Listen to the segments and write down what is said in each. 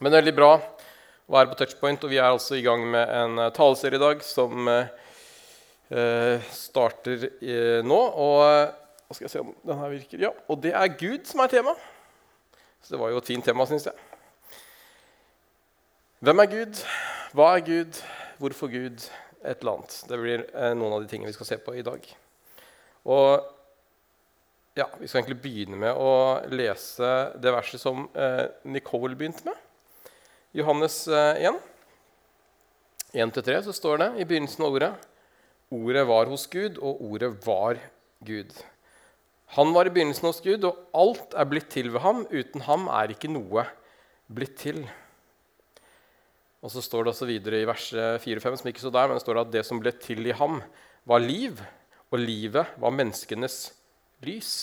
Men det er veldig bra å være på Touchpoint, og vi er altså i gang med en eh, taleserie i dag som eh, starter eh, nå. Og hva skal jeg se om den her virker? Ja, og det er Gud som er tema. Så det var jo et fint tema, syns jeg. Hvem er Gud? Hva er Gud? Hvorfor Gud? Et eller annet. Det blir eh, noen av de tingene vi skal se på i dag. Og ja, Vi skal egentlig begynne med å lese det verset som eh, Nicole begynte med. Johannes 1. Eh, 1-3 så står det i begynnelsen av ordet Ordet var hos Gud, og ordet var Gud. Han var i begynnelsen hos Gud, og alt er blitt til ved ham. Uten ham er ikke noe blitt til. Og så står det også videre i vers 4-5, som ikke står der, men det står at det som ble til i ham, var liv, og livet var menneskenes lys.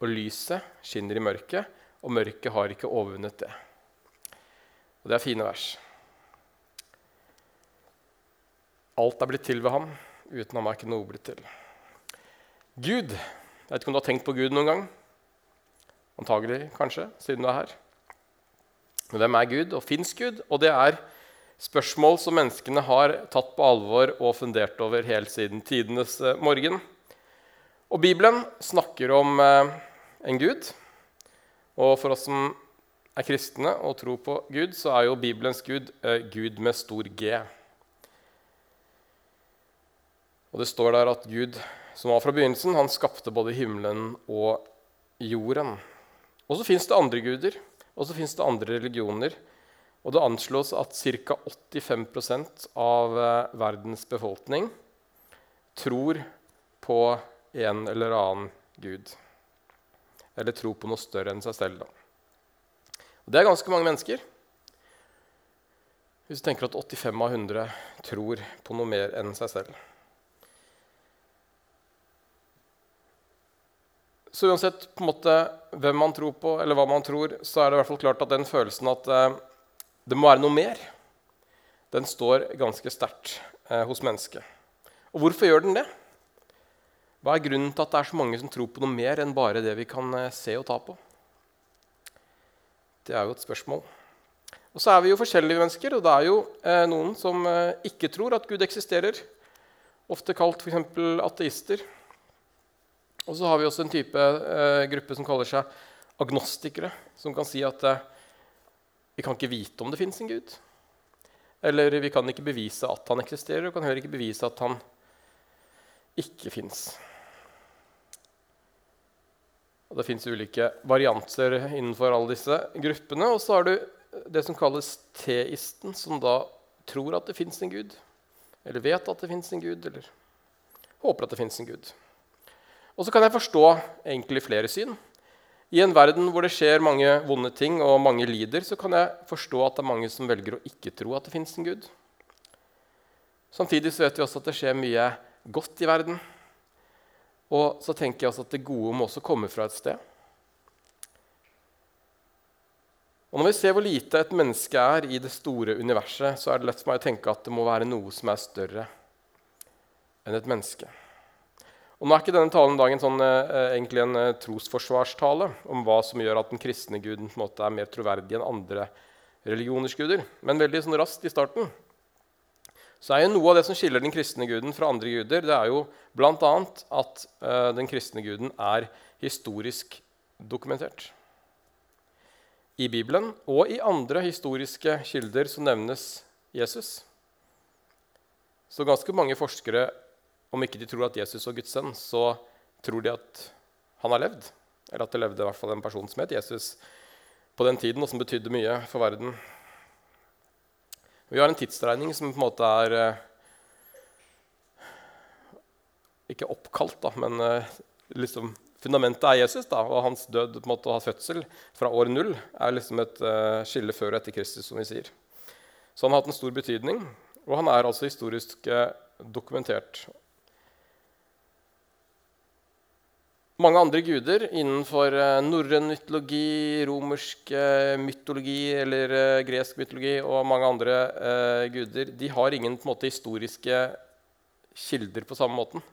Og lyset skinner i mørket, og mørket har ikke overvunnet det. Og det er fine vers. Alt er blitt til ved ham. Uten ham er ikke noe blitt til. Gud. Jeg vet ikke om du har tenkt på Gud noen gang. Antagelig, kanskje, siden du er her. Men hvem er Gud, og fins Gud? Og det er spørsmål som menneskene har tatt på alvor og fundert over helt siden tidenes eh, morgen. Og Bibelen snakker om eh, en Gud. Og for oss som er kristne og tror på Gud, så er jo Bibelens Gud eh, Gud med stor G. Og det står der at Gud, som var fra begynnelsen, han skapte både himmelen og jorden. Og så fins det andre guder, og så fins det andre religioner. Og det anslås at ca. 85 av eh, verdens befolkning tror på en eller annen gud. Eller tror på noe større enn seg selv. da. Og det er ganske mange mennesker. Hvis du tenker at 85 av 100 tror på noe mer enn seg selv. Så uansett på en måte, hvem man tror på, eller hva man tror, så er det i hvert fall klart at den følelsen at eh, det må være noe mer, den står ganske sterkt eh, hos mennesket. Og hvorfor gjør den det? Hva er grunnen til at det er så mange som tror på noe mer enn bare det vi kan eh, se og ta på? Det er jo et spørsmål. Og så er vi jo forskjellige mennesker, og det er jo eh, noen som eh, ikke tror at Gud eksisterer. Ofte kalt f.eks. ateister. Og så har vi også en type eh, gruppe som kaller seg agnostikere, som kan si at eh, vi kan ikke vite om det fins en Gud. Eller vi kan ikke bevise at han eksisterer, og kan heller ikke bevise at han ikke fins. Og Det fins ulike varianter innenfor alle disse gruppene. Og så har du det som kalles teisten, som da tror at det fins en gud. Eller vet at det fins en gud, eller håper at det fins en gud. Og så kan jeg forstå egentlig flere syn. I en verden hvor det skjer mange vonde ting og mange lider, så kan jeg forstå at det er mange som velger å ikke tro at det fins en gud. Samtidig så vet vi også at det skjer mye godt i verden. Og så tenker jeg også at det gode må også komme fra et sted. Og Når vi ser hvor lite et menneske er i det store universet, så er det lett for meg å tenke at det må være noe som er større enn et menneske. Og Nå er ikke denne talen dagen sånn, eh, egentlig en eh, trosforsvarstale om hva som gjør at den kristne guden på en måte er mer troverdig enn andre religioners guder. Men veldig sånn raskt i starten så er jo noe av det som skiller den kristne guden fra andre guder, det er jo bl.a. at uh, den kristne guden er historisk dokumentert. I Bibelen og i andre historiske kilder så nevnes Jesus. Så ganske mange forskere, om ikke de tror at Jesus var Guds sønn, så tror de at han har levd. Eller at det levde i hvert fall en person som het Jesus på den tiden, og som betydde mye for verden. Vi har en tidsregning som på en måte er eh, Ikke oppkalt, da, men eh, liksom fundamentet er Jesus. Da, og hans død på en måte, og hans fødsel fra år null er liksom et uh, skille før og etter Kristus. som vi sier. Så han har hatt en stor betydning, og han er altså historisk dokumentert. Mange andre guder innenfor uh, norrøn mytologi, romersk uh, mytologi eller uh, gresk mytologi og mange andre uh, guder de har ingen på en måte, historiske kilder på samme måten.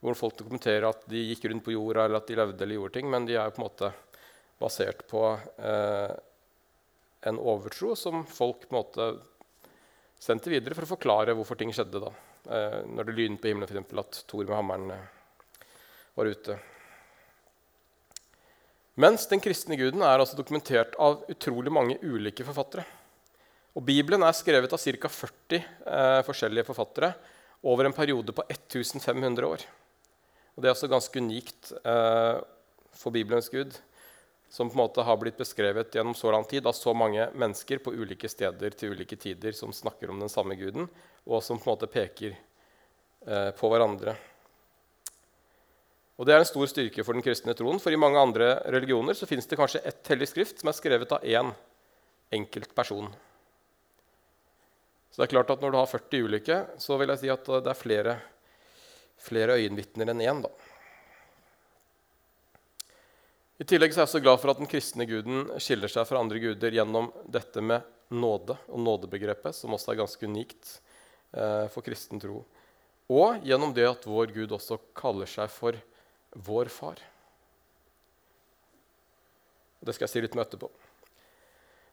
Hvor folk dokumenterer at de gikk rundt på jorda eller at de levde eller gjorde ting. Men de er på en måte basert på en overtro som folk på en måte sendte videre for å forklare hvorfor ting skjedde. da. Eh, når det lynet på himmelen, f.eks. at Thor med hammeren eh, var ute. Mens den kristne guden er altså dokumentert av utrolig mange ulike forfattere. Og Bibelen er skrevet av ca. 40 eh, forskjellige forfattere over en periode på 1500 år. Og Det er altså ganske unikt eh, for Bibelens gud som på en måte har blitt beskrevet gjennom så lang tid av så mange mennesker på ulike steder til ulike tider som snakker om den samme guden, og som på en måte peker eh, på hverandre. Og Det er en stor styrke for den kristne troen, for i mange andre religioner så fins det kanskje ett hellig skrift som er skrevet av én enkelt person. Så det er klart at Når du har 40 ulike, så vil jeg si at det er flere, flere øyenvitner enn én. da. I tillegg er jeg så glad for at den kristne guden skiller seg fra andre guder gjennom dette med nåde og nådebegrepet, som også er ganske unikt eh, for kristen tro. Og gjennom det at vår Gud også kaller seg for vår far. Det skal jeg si litt om etterpå.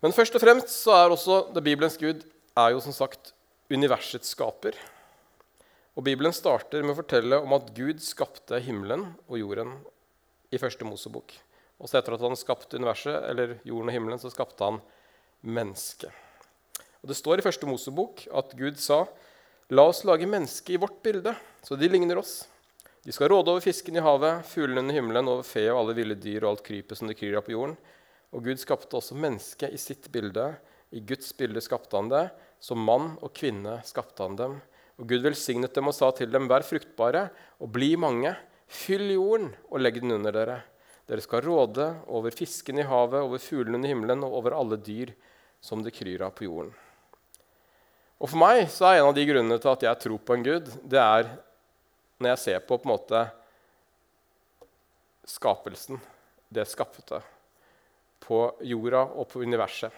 Men først og fremst så er også det Bibelens Gud er jo som sagt universets skaper. Og Bibelen starter med å fortelle om at Gud skapte himmelen og jorden i første Mosebok. Og så etter at han skapte universet, eller jorden og himmelen, så skapte han mennesket. Og Det står i første Mosebok at Gud sa, 'La oss lage mennesket i vårt bilde, så de ligner oss.' 'De skal råde over fisken i havet, fuglene under himmelen, over fe og alle ville dyr og alt krypet som det kryr av på jorden.' Og Gud skapte også mennesket i sitt bilde. I Guds bilde skapte han det. Som mann og kvinne skapte han dem. Og Gud velsignet dem og sa til dem, 'Vær fruktbare og bli mange.' 'Fyll jorden og legg den under dere.' Dere skal råde over fisken i havet, over fuglene under himmelen og over alle dyr som det kryr av på jorden. Og For meg så er en av de grunnene til at jeg tror på en gud, det er når jeg ser på på en måte skapelsen, det skapte, på jorda og på universet.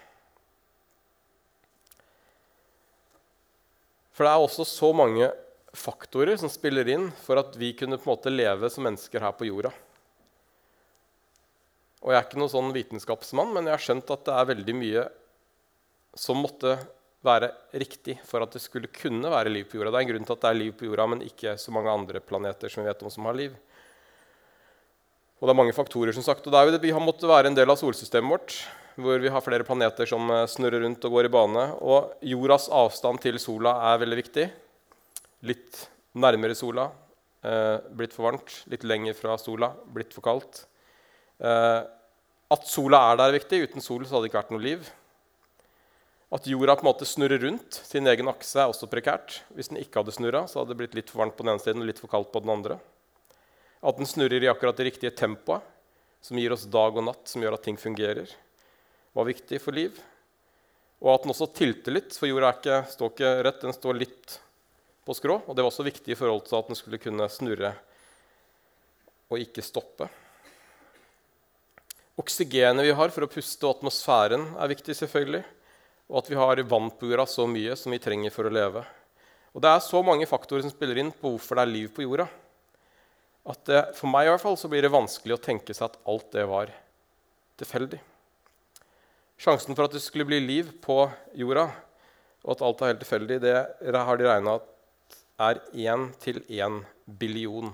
For det er også så mange faktorer som spiller inn for at vi kunne på en måte leve som mennesker her på jorda. Og jeg er ikke noen sånn vitenskapsmann, men jeg har skjønt at det er veldig mye som måtte være riktig for at det skulle kunne være liv på jorda. Det er en grunn til at det er liv på jorda, men ikke så mange andre planeter som vi vet om som har liv. Og det er mange faktorer, som sagt. Og det er jo det, vi har måttet være en del av solsystemet vårt, hvor vi har flere planeter som eh, snurrer rundt og går i bane. Og jordas avstand til sola er veldig viktig. Litt nærmere sola, eh, blitt for varmt. Litt lenger fra sola, blitt for kaldt. Eh, at sola er der, er viktig. Uten sol så hadde det ikke vært noe liv. At jorda på en måte snurrer rundt sin egen akse, er også prekært. Hvis den ikke hadde snurra, hadde det blitt litt for varmt på den ene siden og litt for kaldt på den andre. At den snurrer i akkurat det riktige tempoet, som gir oss dag og natt, som gjør at ting fungerer, var viktig for liv. Og at den også tilter litt, for jorda ikke, står ikke rett, den står litt på skrå. Og det var også viktig i forhold til at den skulle kunne snurre og ikke stoppe. Oksygenet vi har for å puste, og atmosfæren er viktig. selvfølgelig. Og at vi har vann på jorda så mye som vi trenger for å leve. Og Det er så mange faktorer som spiller inn på hvorfor det er liv på jorda. At det, For meg i hvert fall så blir det vanskelig å tenke seg at alt det var tilfeldig. Sjansen for at det skulle bli liv på jorda, og at alt er helt tilfeldig, det har de regna er 1 til 1 billion.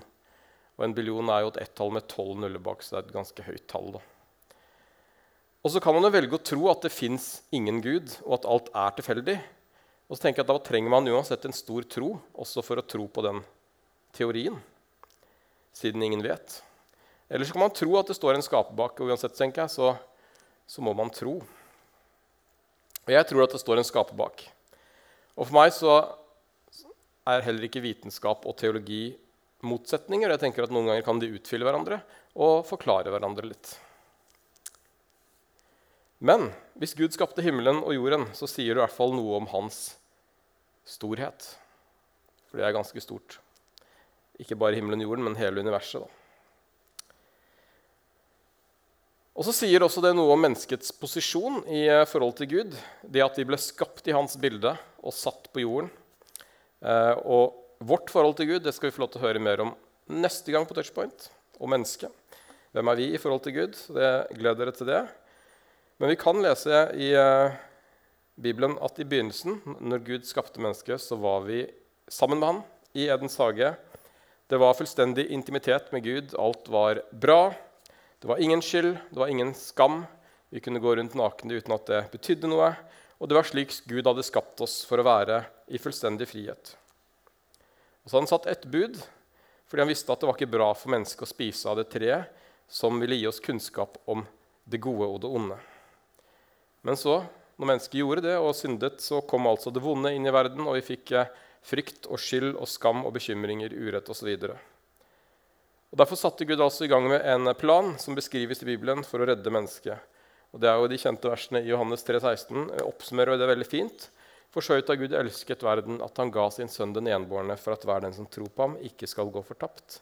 Og en billion er jo et ett-tall med tolv nuller bak, så det er et ganske høyt tall. da. Og så kan man jo velge å tro at det fins ingen gud, og at alt er tilfeldig. Og så tenker jeg at Da trenger man uansett en stor tro også for å tro på den teorien, siden ingen vet. Eller så kan man tro at det står en skaper bak, og uansett tenker jeg, så, så må man tro. Og jeg tror at det står en skaper bak. Og for meg så er heller ikke vitenskap og teologi motsetninger. Jeg tenker at Noen ganger kan de utfylle hverandre og forklare hverandre litt. Men hvis Gud skapte himmelen og jorden, så sier det i hvert fall noe om hans storhet. For det er ganske stort. Ikke bare himmelen og jorden, men hele universet. Da. Og så sier også det noe om menneskets posisjon i forhold til Gud. Det at de ble skapt i hans bilde og satt på jorden. Eh, og vårt forhold til Gud det skal vi få lov til å høre mer om neste gang på Touchpoint. Og mennesket. Hvem er vi i forhold til Gud? Det gleder dere til det. Men vi kan lese i uh, Bibelen at i begynnelsen, når Gud skapte mennesket, så var vi sammen med han i Edens hage. Det var fullstendig intimitet med Gud. Alt var bra. Det var ingen skyld, det var ingen skam. Vi kunne gå rundt nakne uten at det betydde noe. Og det var slik Gud hadde skapt oss for å være i fullstendig frihet. Og så hadde han satt ett bud, fordi han visste at det var ikke bra for mennesket å spise av det treet som ville gi oss kunnskap om det gode og det onde. Men så, når mennesket gjorde det og syndet, så kom altså det vonde inn i verden, og vi fikk eh, frykt og skyld og skam og bekymringer, urett osv. Derfor satte Gud altså i gang med en plan som beskrives i Bibelen for å redde mennesket. Og Det er jo de kjente versene i Johannes 3, 16. Oppsummerer det veldig fint. For så av Gud elsket verden, at han ga sin sønn den enbårne, for at hver den som tror på ham, ikke skal gå fortapt,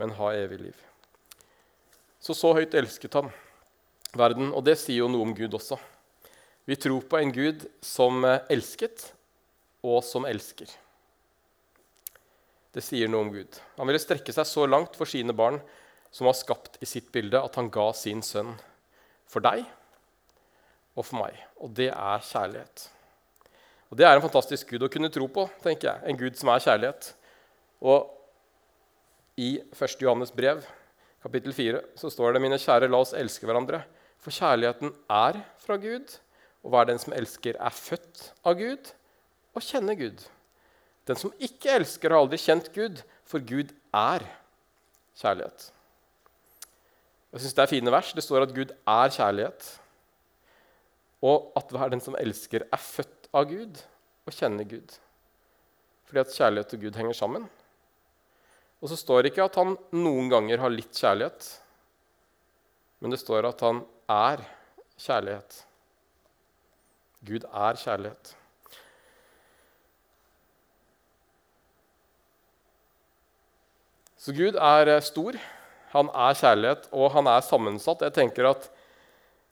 men ha evig liv. Så så høyt elsket han verden, og det sier jo noe om Gud også. Vi tror på en Gud som elsket, og som elsker. Det sier noe om Gud. Han ville strekke seg så langt for sine barn, som var skapt i sitt bilde, at han ga sin sønn for deg og for meg. Og det er kjærlighet. Og Det er en fantastisk Gud å kunne tro på, tenker jeg. En Gud som er kjærlighet. Og i 1. Johannes brev, kapittel 4, så står det.: Mine kjære, la oss elske hverandre. For kjærligheten er fra Gud, og hva er den som elsker, er født av Gud og kjenner Gud. Den som ikke elsker, har aldri kjent Gud, for Gud er kjærlighet. Jeg syns det er fine vers. Det står at Gud er kjærlighet, og at hver den som elsker, er født av Gud og kjenner Gud. Fordi at kjærlighet og Gud henger sammen. Og så står det ikke at han noen ganger har litt kjærlighet, men det står at han er kjærlighet. Gud er kjærlighet. Så Gud er stor, han er kjærlighet, og han er sammensatt. Jeg tenker at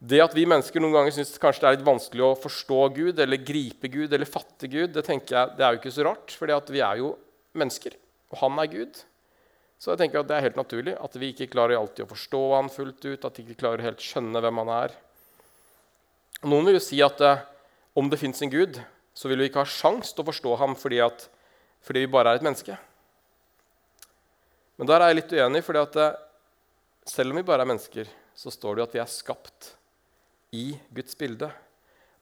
det at vi mennesker noen ganger syns kanskje det er litt vanskelig å forstå Gud eller gripe Gud eller fatte Gud, det tenker jeg, det er jo ikke så rart, for vi er jo mennesker, og han er Gud. Så jeg tenker at det er helt naturlig at vi ikke klarer alltid å forstå han fullt ut, at vi ikke klarer helt skjønne hvem han er. Noen vil jo si at eh, om det fins en Gud, så vil vi ikke ha sjans til å forstå ham fordi, at, fordi vi bare er et menneske. Men der er jeg litt uenig, at eh, selv om vi bare er mennesker, så står det at vi er skapt i Guds bilde.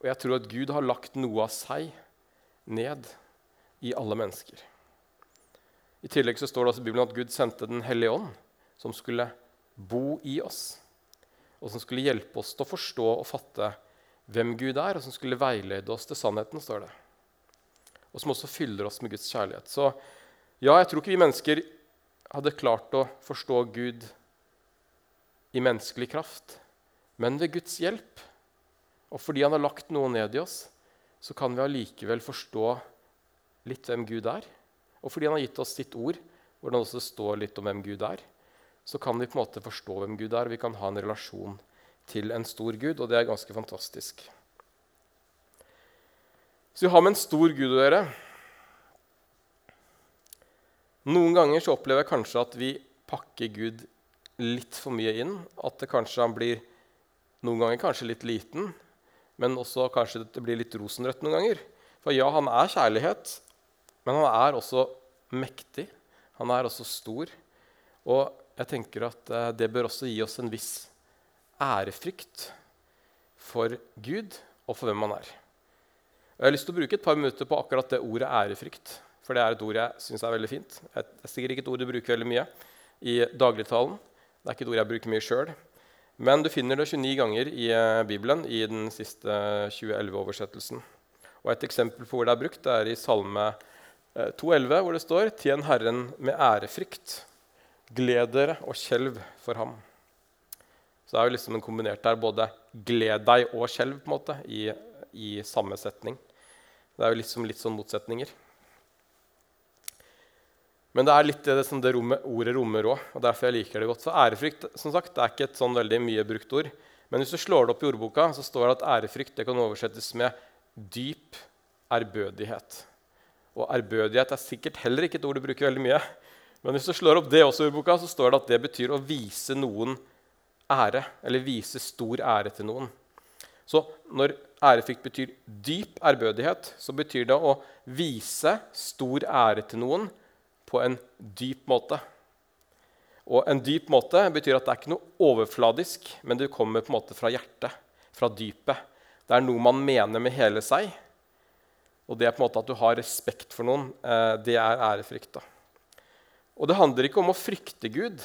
Og jeg tror at Gud har lagt noe av seg ned i alle mennesker. I tillegg så står det også i Bibelen at Gud sendte Den hellige ånd, som skulle bo i oss, og som skulle hjelpe oss til å forstå og fatte hvem Gud er, og som skulle veilede oss til sannheten, står det. Og som også fyller oss med Guds kjærlighet. Så ja, jeg tror ikke vi mennesker hadde klart å forstå Gud i menneskelig kraft. Men ved Guds hjelp, og fordi han har lagt noe ned i oss, så kan vi allikevel forstå litt hvem Gud er. Og fordi han har gitt oss sitt ord, hvor det også står litt om hvem Gud er, så kan vi på en måte forstå hvem Gud er, og vi kan ha en relasjon til en stor Gud, og det er ganske fantastisk. Så vi har med en stor Gud å gjøre. Noen ganger så opplever jeg kanskje at vi pakker Gud litt for mye inn. At det kanskje han blir noen ganger kanskje litt liten, men også kanskje det blir litt rosenrødt noen ganger. For ja, han er kjærlighet, men han er også mektig. Han er også stor. Og jeg tenker at eh, det bør også gi oss en viss ærefrykt for Gud og for hvem han er. Jeg har lyst til å bruke et par minutter på akkurat det ordet ærefrykt. For det er et ord jeg syns er veldig fint. Det er sikkert ikke et ord du bruker veldig mye i dagligtalen. Det er ikke et ord jeg bruker mye sjøl. Men du finner det 29 ganger i eh, Bibelen i den siste 2011-oversettelsen. Og Et eksempel på hvor det er brukt, det er i Salme 2,11, eh, hvor det står Tjen Herren med ærefrykt. Gled dere og skjelv for ham. Så det er jo liksom en kombinert der både gled deg og skjelv på en måte, i, i samme setning. Det er jo liksom litt sånn motsetninger. Men det er litt det som det rommet, ordet rommer òg. Og derfor jeg liker det godt. Så ærefrykt som sagt, det er ikke et sånn veldig mye brukt ord. Men hvis du slår det opp i ordboka, så står det at ærefrykt det kan oversettes med dyp ærbødighet. Og ærbødighet er sikkert heller ikke et ord du bruker veldig mye. Men hvis du slår opp det også i ordboka, så står det at det betyr å vise noen ære. Eller vise stor ære til noen. Så når ærefrykt betyr dyp ærbødighet, så betyr det å vise stor ære til noen på en dyp måte. Og en dyp måte betyr at det er ikke noe overfladisk, men det kommer på en måte fra hjertet, fra dypet. Det er noe man mener med hele seg. Og det er på en måte at du har respekt for noen. Eh, det er ærefrykt. da. Og det handler ikke om å frykte Gud,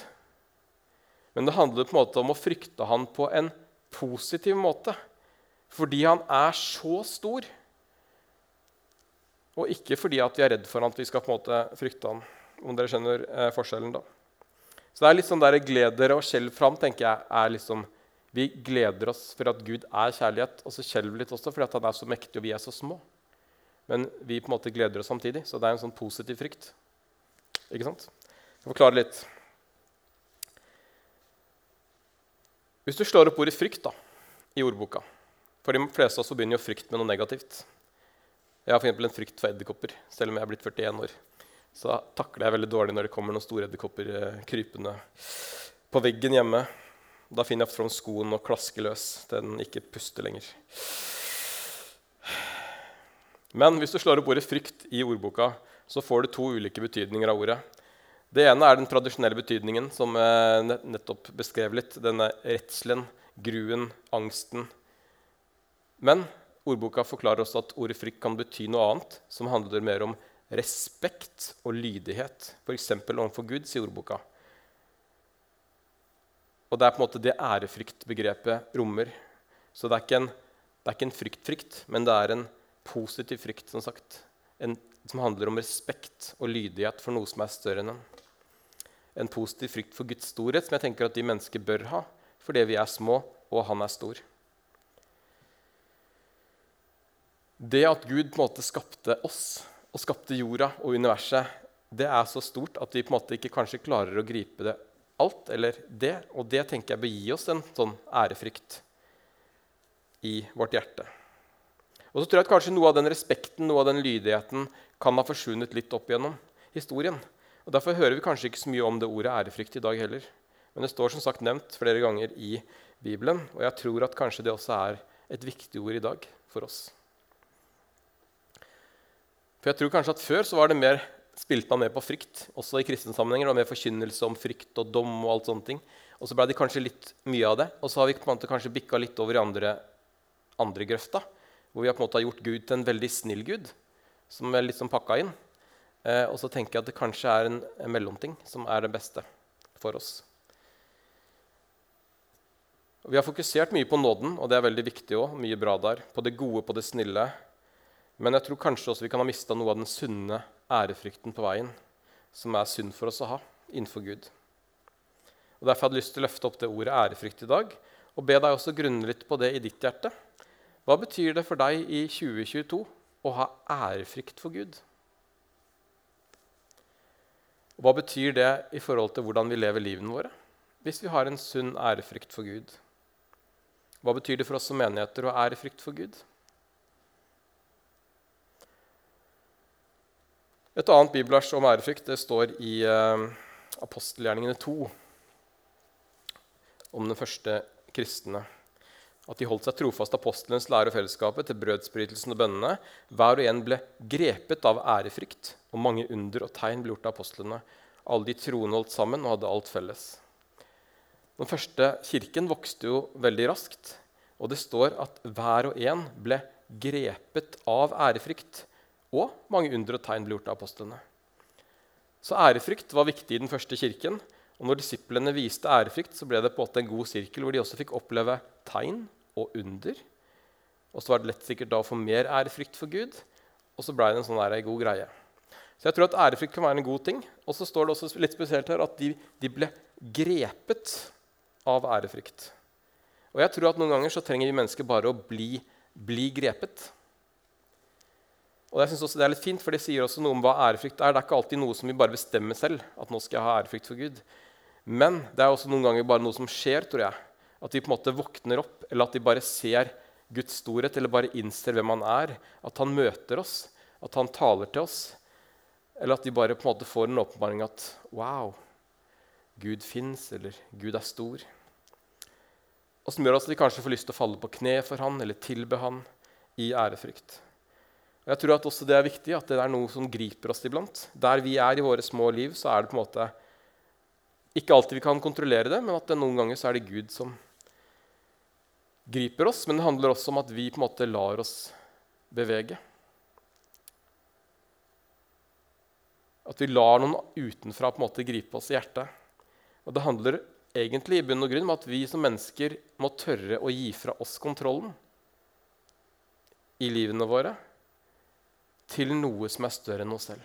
men det handler på en måte om å frykte han på en positiv måte. Fordi han er så stor. Og ikke fordi vi er redd for at vi skal på en måte frykte han. Om dere skjønner eh, forskjellen, da. Så det er litt sånn der gleder og skjelv fram, tenker jeg, er liksom Vi gleder oss for at Gud er kjærlighet, og så skjelver litt også fordi han er så mektig, og vi er så små. Men vi på en måte gleder oss samtidig, så det er en sånn positiv frykt. Ikke sant? Jeg forklarer forklare litt. Hvis du slår opp ordet 'frykt' da, i ordboka For de fleste av oss begynner jo frykt med noe negativt. Jeg har for en frykt for edderkopper, selv om jeg er blitt 41 år. Så takler jeg veldig dårlig når det kommer noen store edderkopper eh, krypende på veggen hjemme. Da finner jeg fram skoen og klasker løs til den ikke puster lenger. Men hvis du slår opp ordet 'frykt' i ordboka, så får du to ulike betydninger av ordet. Det ene er den tradisjonelle betydningen, som jeg nettopp beskrev litt. Denne redselen, gruen, angsten. Men ordboka forklarer også at ordet 'frykt' kan bety noe annet, som handler mer om respekt og lydighet, f.eks. overfor Gud, sier ordboka. Og det er på en måte det ærefryktbegrepet rommer. Så det er ikke en, det er ikke en fryktfrykt, men det er en positiv frykt, som sagt. En, som handler om respekt og lydighet for noe som er større enn en. En positiv frykt for Guds storhet, som jeg tenker at de mennesker bør ha, fordi vi er små, og han er stor. Det at Gud på en måte skapte oss og skapte jorda og universet, det er så stort at vi på en måte ikke kanskje klarer å gripe det alt. eller det, Og det tenker jeg bør gi oss en sånn ærefrykt i vårt hjerte. Og så tror jeg at kanskje noe av den respekten noe av den lydigheten kan ha forsvunnet litt opp gjennom historien. Og Derfor hører vi kanskje ikke så mye om det ordet ærefrykt i dag heller. Men det står som sagt nevnt flere ganger i Bibelen, og jeg tror at kanskje det også er et viktig ord i dag for oss. For jeg tror kanskje at Før så var det mer, spilte man mer på frykt, også i kristne sammenhenger. og mer forkynnelse om frykt og dom. Og alt sånne ting. Og så ble det kanskje litt mye av det. Og så har vi på en måte kanskje bikka litt over i andre, andre grøfta. Hvor vi har på en måte gjort Gud til en veldig snill Gud, som er litt sånn pakka inn. Eh, og så tenker jeg at det kanskje er en, en mellomting som er det beste for oss. Vi har fokusert mye på nåden, og det er veldig viktig òg. Mye bra der. På det gode, på det snille, men jeg tror kanskje også vi kan ha mista noe av den sunne ærefrykten på veien, som er synd for oss å ha innenfor Gud. Og Derfor hadde jeg lyst til å løfte opp det ordet ærefrykt i dag og be deg også grunne litt på det i ditt hjerte. Hva betyr det for deg i 2022 å ha ærefrykt for Gud? Og hva betyr det i forhold til hvordan vi lever livene våre hvis vi har en sunn ærefrykt for Gud? Hva betyr det for oss som menigheter å ha ærefrykt for Gud? Et annet bibelvers om ærefrykt det står i uh, apostelgjerningene 2 om den første kristne. At de holdt seg trofast apostlenes lære og fellesskapet til brødsbrytelsen og bønnene. Hver og en ble grepet av ærefrykt, og mange under og tegn ble gjort av apostlene. Alle de troende holdt sammen og hadde alt felles. Den første kirken vokste jo veldig raskt, og det står at hver og en ble grepet av ærefrykt. Og mange under og tegn ble gjort av apostlene. Så ærefrykt var viktig i den første kirken. Og når disiplene viste ærefrykt, så ble det på en måte en god sirkel hvor de også fikk oppleve tegn og under. Og så var det lett sikkert da å få mer ærefrykt for Gud. Og så ble det en sånn der, god greie. Så jeg tror at ærefrykt kan være en god ting. Og så står det også litt spesielt her at de, de ble grepet av ærefrykt. Og jeg tror at noen ganger så trenger vi mennesker bare å bli, bli grepet. Og jeg synes også Det er litt fint, for det sier også noe om hva ærefrykt er. Det er ikke alltid noe som vi bare bestemmer selv. at nå skal jeg ha ærefrykt for Gud. Men det er også noen ganger bare noe som skjer. tror jeg. At de på en måte våkner opp, eller at de bare ser Guds storhet, eller bare innser hvem han er. At han møter oss, at han taler til oss. Eller at de bare på en måte får en åpenbaring at wow, Gud fins, eller Gud er stor. og som gjør at de kanskje får lyst til å falle på kne for han eller tilbe han i ærefrykt. Og jeg tror at også det er viktig, at det er noe som griper oss iblant. Der vi er i våre små liv, så er det på en måte ikke alltid vi kan kontrollere det, men at det noen ganger så er det Gud som griper oss. Men det handler også om at vi på en måte lar oss bevege. At vi lar noen utenfra på en måte gripe oss i hjertet. Og det handler egentlig i bunn og grunn om at vi som mennesker må tørre å gi fra oss kontrollen i livene våre til noe som er større enn oss selv.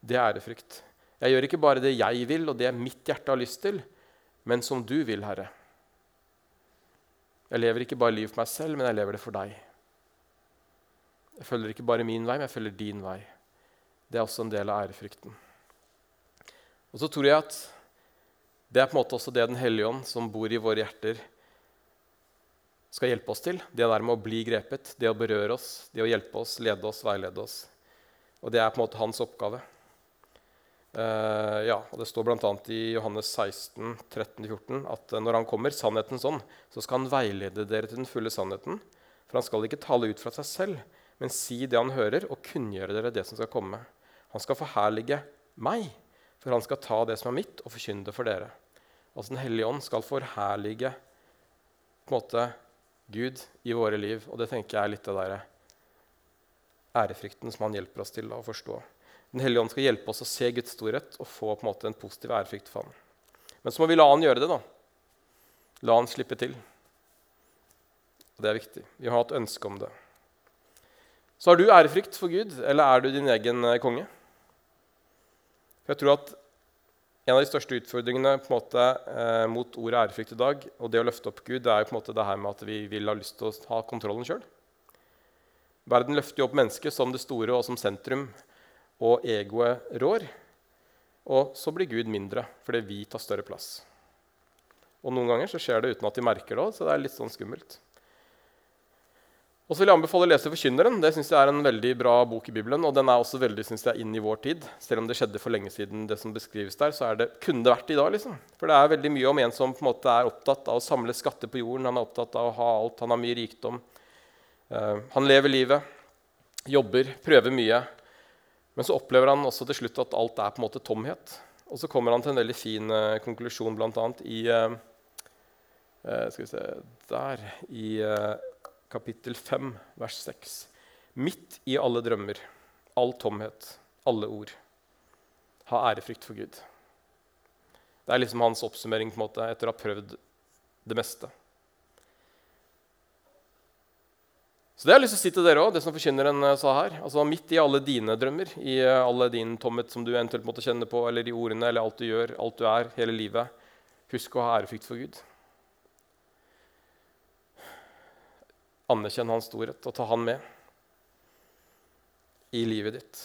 Det er ærefrykt. Jeg gjør ikke bare det jeg vil, og det mitt hjerte har lyst til, men som du vil, Herre. Jeg lever ikke bare livet for meg selv, men jeg lever det for deg. Jeg følger ikke bare min vei, men jeg følger din vei. Det er også en del av ærefrykten. Og så tror jeg at det er på en måte også det Den hellige ånd, som bor i våre hjerter, skal hjelpe oss til. Det der med å bli grepet, det å berøre oss, det å hjelpe oss, lede oss, veilede oss. Og det er på en måte hans oppgave. Uh, ja, og Det står bl.a. i Johannes 16, 13-14 at uh, når han kommer, sannhetens ånd, så skal han veilede dere til den fulle sannheten. For han skal ikke tale ut fra seg selv, men si det han hører, og kunngjøre dere det som skal komme. Han skal forherlige meg, for han skal ta det som er mitt, og forkynne det for dere. Altså Den hellige ånd skal forherlige på en måte Gud i våre liv. Og det tenker jeg er litt av der ærefrykten som han hjelper oss til å forstå. Den hellige ånd skal hjelpe oss å se Guds storhet og få på en måte en positiv ærefrykt for ham. Men så må vi la han gjøre det. da. La han slippe til. Og Det er viktig. Vi har et ønske om det. Så har du ærefrykt for Gud, eller er du din egen eh, konge? Jeg tror at en av de største utfordringene på en måte, eh, mot ordet ærefrykt i dag, og det å løfte opp Gud, det er jo på en måte det her med at vi vil ha lyst til å ha kontrollen sjøl. Verden løfter jo opp mennesket som det store og som sentrum, og egoet rår. Og så blir Gud mindre fordi vi tar større plass. Og Noen ganger så skjer det uten at de merker det, så det er litt sånn skummelt. Og så vil jeg anbefale å lese 'Forkynneren'. Det synes jeg er en veldig bra bok i Bibelen. Og den er også veldig synes jeg, inn i vår tid. Selv om det skjedde for lenge siden, det som beskrives der, så det, kunne det vært i dag. liksom. For det er veldig mye om en som på en måte er opptatt av å samle skatter på jorden. Han er opptatt av å ha alt. Han har mye rikdom. Uh, han lever livet, jobber, prøver mye. Men så opplever han også til slutt at alt er på en måte tomhet. Og så kommer han til en veldig fin uh, konklusjon, bl.a. i uh, Skal vi se Der i kapittel 5, vers 6. Midt i alle drømmer, all tomhet, alle ord, ha ærefrykt for Gud. Det er liksom hans oppsummering på en måte, etter å ha prøvd det meste. Så det har jeg lyst til å si til dere òg, det som forkynneren eh, sa her. Altså Midt i alle dine drømmer, i eh, alle din tomhet som du eventuelt måtte kjenne på, eller i ordene, eller alt du gjør, alt du er, hele livet, husk å ha ærefrykt for Gud. Anerkjenn hans storhet og ta han med i livet ditt.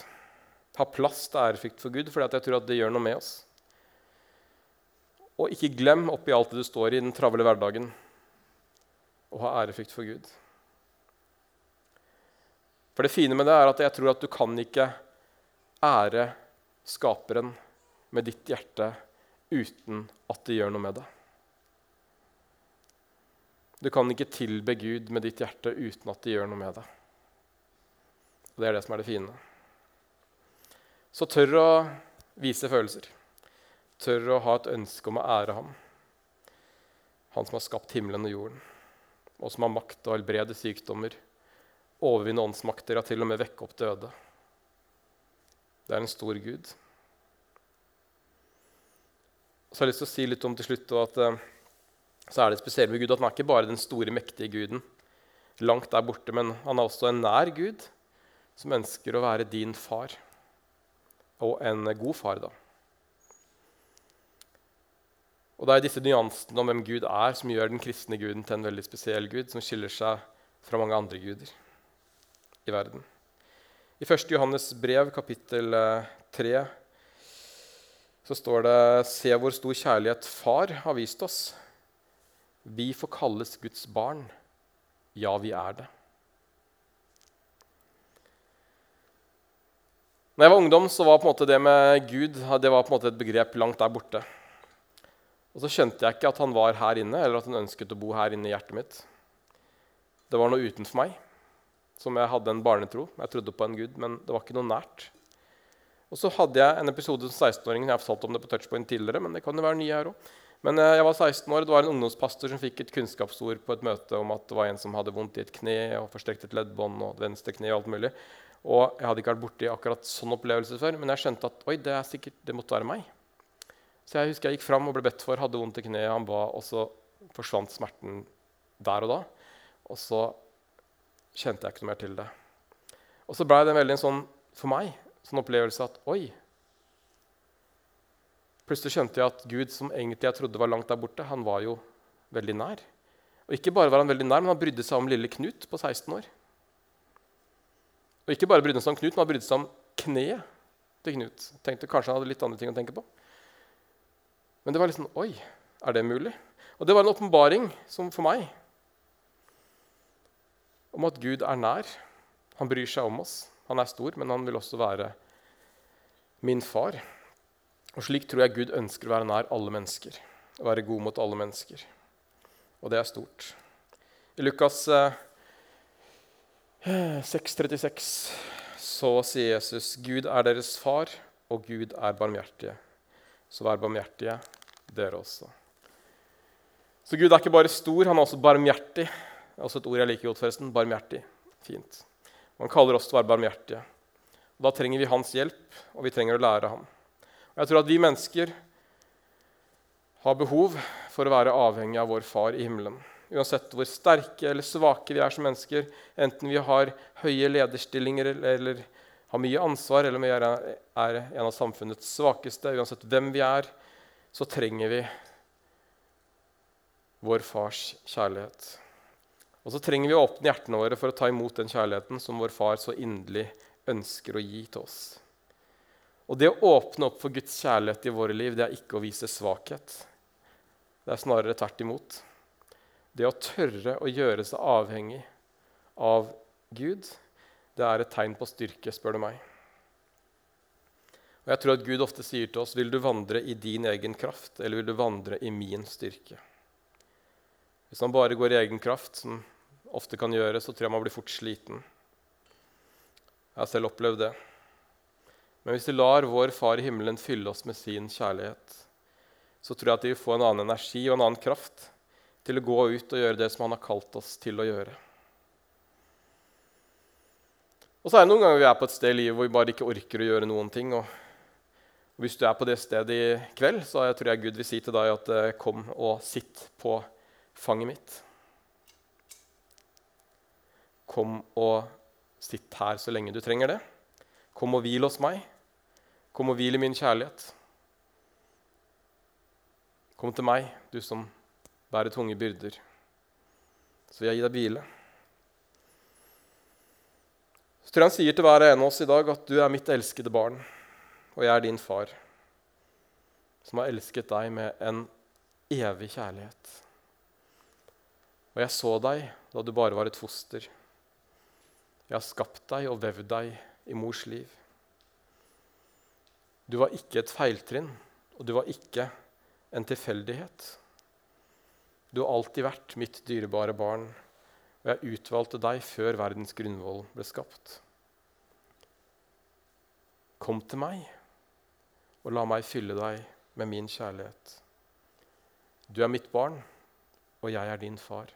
Ha plass til ærefrykt for Gud, for jeg tror at det gjør noe med oss. Og ikke glem oppi alt det du står i den travle hverdagen, å ha ærefrykt for Gud. For det fine med det er at jeg tror at du kan ikke ære Skaperen med ditt hjerte uten at det gjør noe med det. Du kan ikke tilbe Gud med ditt hjerte uten at det gjør noe med det. Og Det er det som er det fine. Så tør å vise følelser. Tør å ha et ønske om å ære ham. Han som har skapt himmelen og jorden, og som har makt til å helbrede sykdommer, overvinne åndsmakter, og til og med vekke opp døde. Det er en stor Gud. Så jeg har lyst til å si litt om til slutt at eh, så er det spesielt med Gud at han er ikke bare den store, mektige guden langt der borte, men han er også en nær Gud som ønsker å være din far. Og en god far, da. Og Det er disse nyansene om hvem Gud er, som gjør den kristne guden til en veldig spesiell gud, som skiller seg fra mange andre guder i verden. I 1. Johannes brev, kapittel 3, eh, så står det Se hvor stor kjærlighet Far har vist oss, vi får kalles Guds barn. Ja, vi er det. Når jeg var ungdom, så var på en måte det med Gud det var på en måte et begrep langt der borte. Og så skjønte jeg ikke at han var her inne, eller at han ønsket å bo her inne i hjertet mitt. Det var noe utenfor meg, som jeg hadde en barnetro. Jeg trodde på en gud, men det var ikke noe nært. Og så hadde jeg en episode som 16-åring. Jeg har fortalt om det på Touchpoint tidligere, men det kan jo være nye her òg. Men eh, jeg var 16 år, det var en ungdomspastor som fikk et kunnskapsord på et møte om at det var en som hadde vondt i et kne og forstrekt et leddbånd og venstre kne og alt mulig. Og Jeg hadde ikke vært borti akkurat sånn opplevelse før, men jeg skjønte at oi, det, er sikkert, det måtte være meg. Så jeg husker jeg gikk fram og ble bedt for, hadde vondt i kneet, han ba, og så forsvant smerten der og da. Og så kjente jeg ikke noe mer til det. Og så blei det en veldig sånn, for meg sånn opplevelse at oi Plutselig skjønte jeg at Gud, som egentlig jeg trodde var langt der borte, han var jo veldig nær. Og ikke bare var han veldig nær, men han brydde seg om lille Knut på 16 år. Og ikke bare brydde seg om Knut, men han brydde seg om kneet til Knut. Tenkte Kanskje han hadde litt andre ting å tenke på. Men det var liksom Oi, er det mulig? Og det var en åpenbaring for meg om at Gud er nær. Han bryr seg om oss. Han er stor, men han vil også være min far. Og slik tror jeg Gud ønsker å være nær alle mennesker, å være god mot alle mennesker. Og det er stort. I Lukas eh, 6,36 så sier Jesus, 'Gud er deres far, og Gud er barmhjertige.' Så vær barmhjertige, dere også. Så Gud er ikke bare stor, han er også barmhjertig. Også et ord jeg liker godt, forresten. Barmhjertig. Fint. Han kaller oss til å være barmhjertige. Og da trenger vi hans hjelp, og vi trenger å lære ham. Og jeg tror at vi mennesker har behov for å være avhengig av vår Far i himmelen. Uansett hvor sterke eller svake vi er som mennesker, enten vi har høye lederstillinger eller har mye ansvar, eller om vi er en av samfunnets svakeste, uansett hvem vi er, så trenger vi vår fars kjærlighet. Og så trenger vi å åpne hjertene våre for å ta imot den kjærligheten som vår far så inderlig ønsker å gi til oss. Og det å åpne opp for Guds kjærlighet i våre liv, det er ikke å vise svakhet. Det er snarere tvert imot. Det å tørre å gjøre seg avhengig av Gud, det er et tegn på styrke, spør du meg. Og jeg tror at Gud ofte sier til oss, 'Vil du vandre i din egen kraft, eller vil du vandre i min styrke?' Hvis man bare går i egen kraft, som ofte kan gjøre, så tror jeg man blir fort sliten. Jeg har selv opplevd det. Men hvis vi lar vår Far i himmelen fylle oss med sin kjærlighet, så tror jeg at vi vil få en annen energi og en annen kraft til å gå ut og gjøre det som han har kalt oss til å gjøre. Og så er det noen ganger vi er på et sted i livet hvor vi bare ikke orker å gjøre noen ting. Og hvis du er på det stedet i kveld, så tror jeg Gud vil si til deg at eh, kom og sitt på fanget mitt. Kom og sitt her så lenge du trenger det. Kom og hvil hos meg. Kom og hvil i min kjærlighet. Kom til meg, du som bærer tunge byrder. Så vil jeg gi deg hvile. Så tror jeg han sier til hver en av oss i dag at du er mitt elskede barn, og jeg er din far, som har elsket deg med en evig kjærlighet. Og jeg så deg da du bare var et foster. Jeg har skapt deg og vevd deg i mors liv. Du var ikke et feiltrinn, og du var ikke en tilfeldighet. Du har alltid vært mitt dyrebare barn, og jeg utvalgte deg før verdens grunnvoll ble skapt. Kom til meg, og la meg fylle deg med min kjærlighet. Du er mitt barn, og jeg er din far.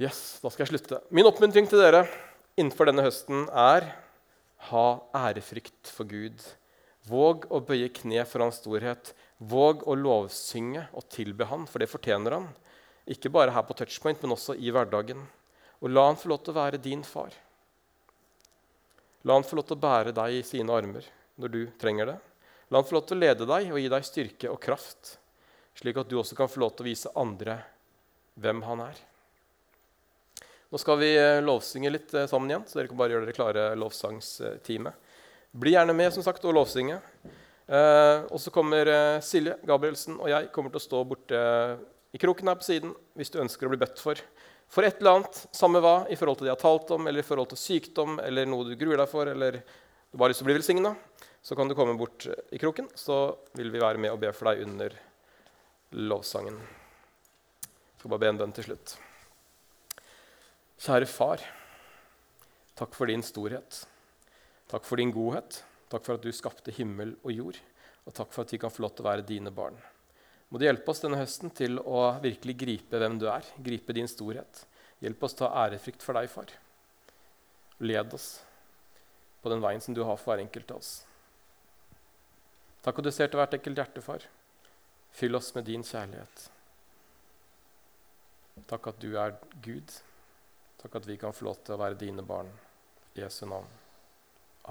Yes, da skal jeg slutte. Min oppmuntring til dere innenfor denne høsten er ha ærefrykt for Gud. Våg å bøye kne for hans storhet. Våg å lovsynge og tilbe han, for det fortjener han. Ikke bare her på touchpoint, men også i hverdagen. Og la han få lov til å være din far. La han få lov til å bære deg i sine armer når du trenger det. La han få lov til å lede deg og gi deg styrke og kraft, slik at du også kan få lov til å vise andre hvem han er. Nå skal vi eh, lovsynge litt eh, sammen igjen, så dere kan bare gjøre dere klare lovsangsteamet. Bli gjerne med som sagt, og lovsynge. Eh, og så kommer eh, Silje Gabrielsen og jeg kommer til å stå borte i kroken her på siden hvis du ønsker å bli bedt for. For et eller annet, samme hva, i forhold til det jeg har talt om, eller i forhold til sykdom, eller noe du gruer deg for, eller du bare har lyst til å bli velsigna, så kan du komme bort i kroken, så vil vi være med og be for deg under lovsangen. Jeg skal bare be en bønn til slutt. Kjære far. Takk for din storhet. Takk for din godhet. Takk for at du skapte himmel og jord. Og takk for at vi kan få lov til å være dine barn. Må du hjelpe oss denne høsten til å virkelig gripe hvem du er, gripe din storhet. Hjelp oss til å ha ærefrykt for deg, far. Led oss på den veien som du har for hver enkelt av oss. Takk at du ser til hvert enkelt hjerte, far. Fyll oss med din kjærlighet. Takk at du er Gud. Takk at vi kan få lov til å være dine barn. I Jesu navn.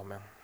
Amen.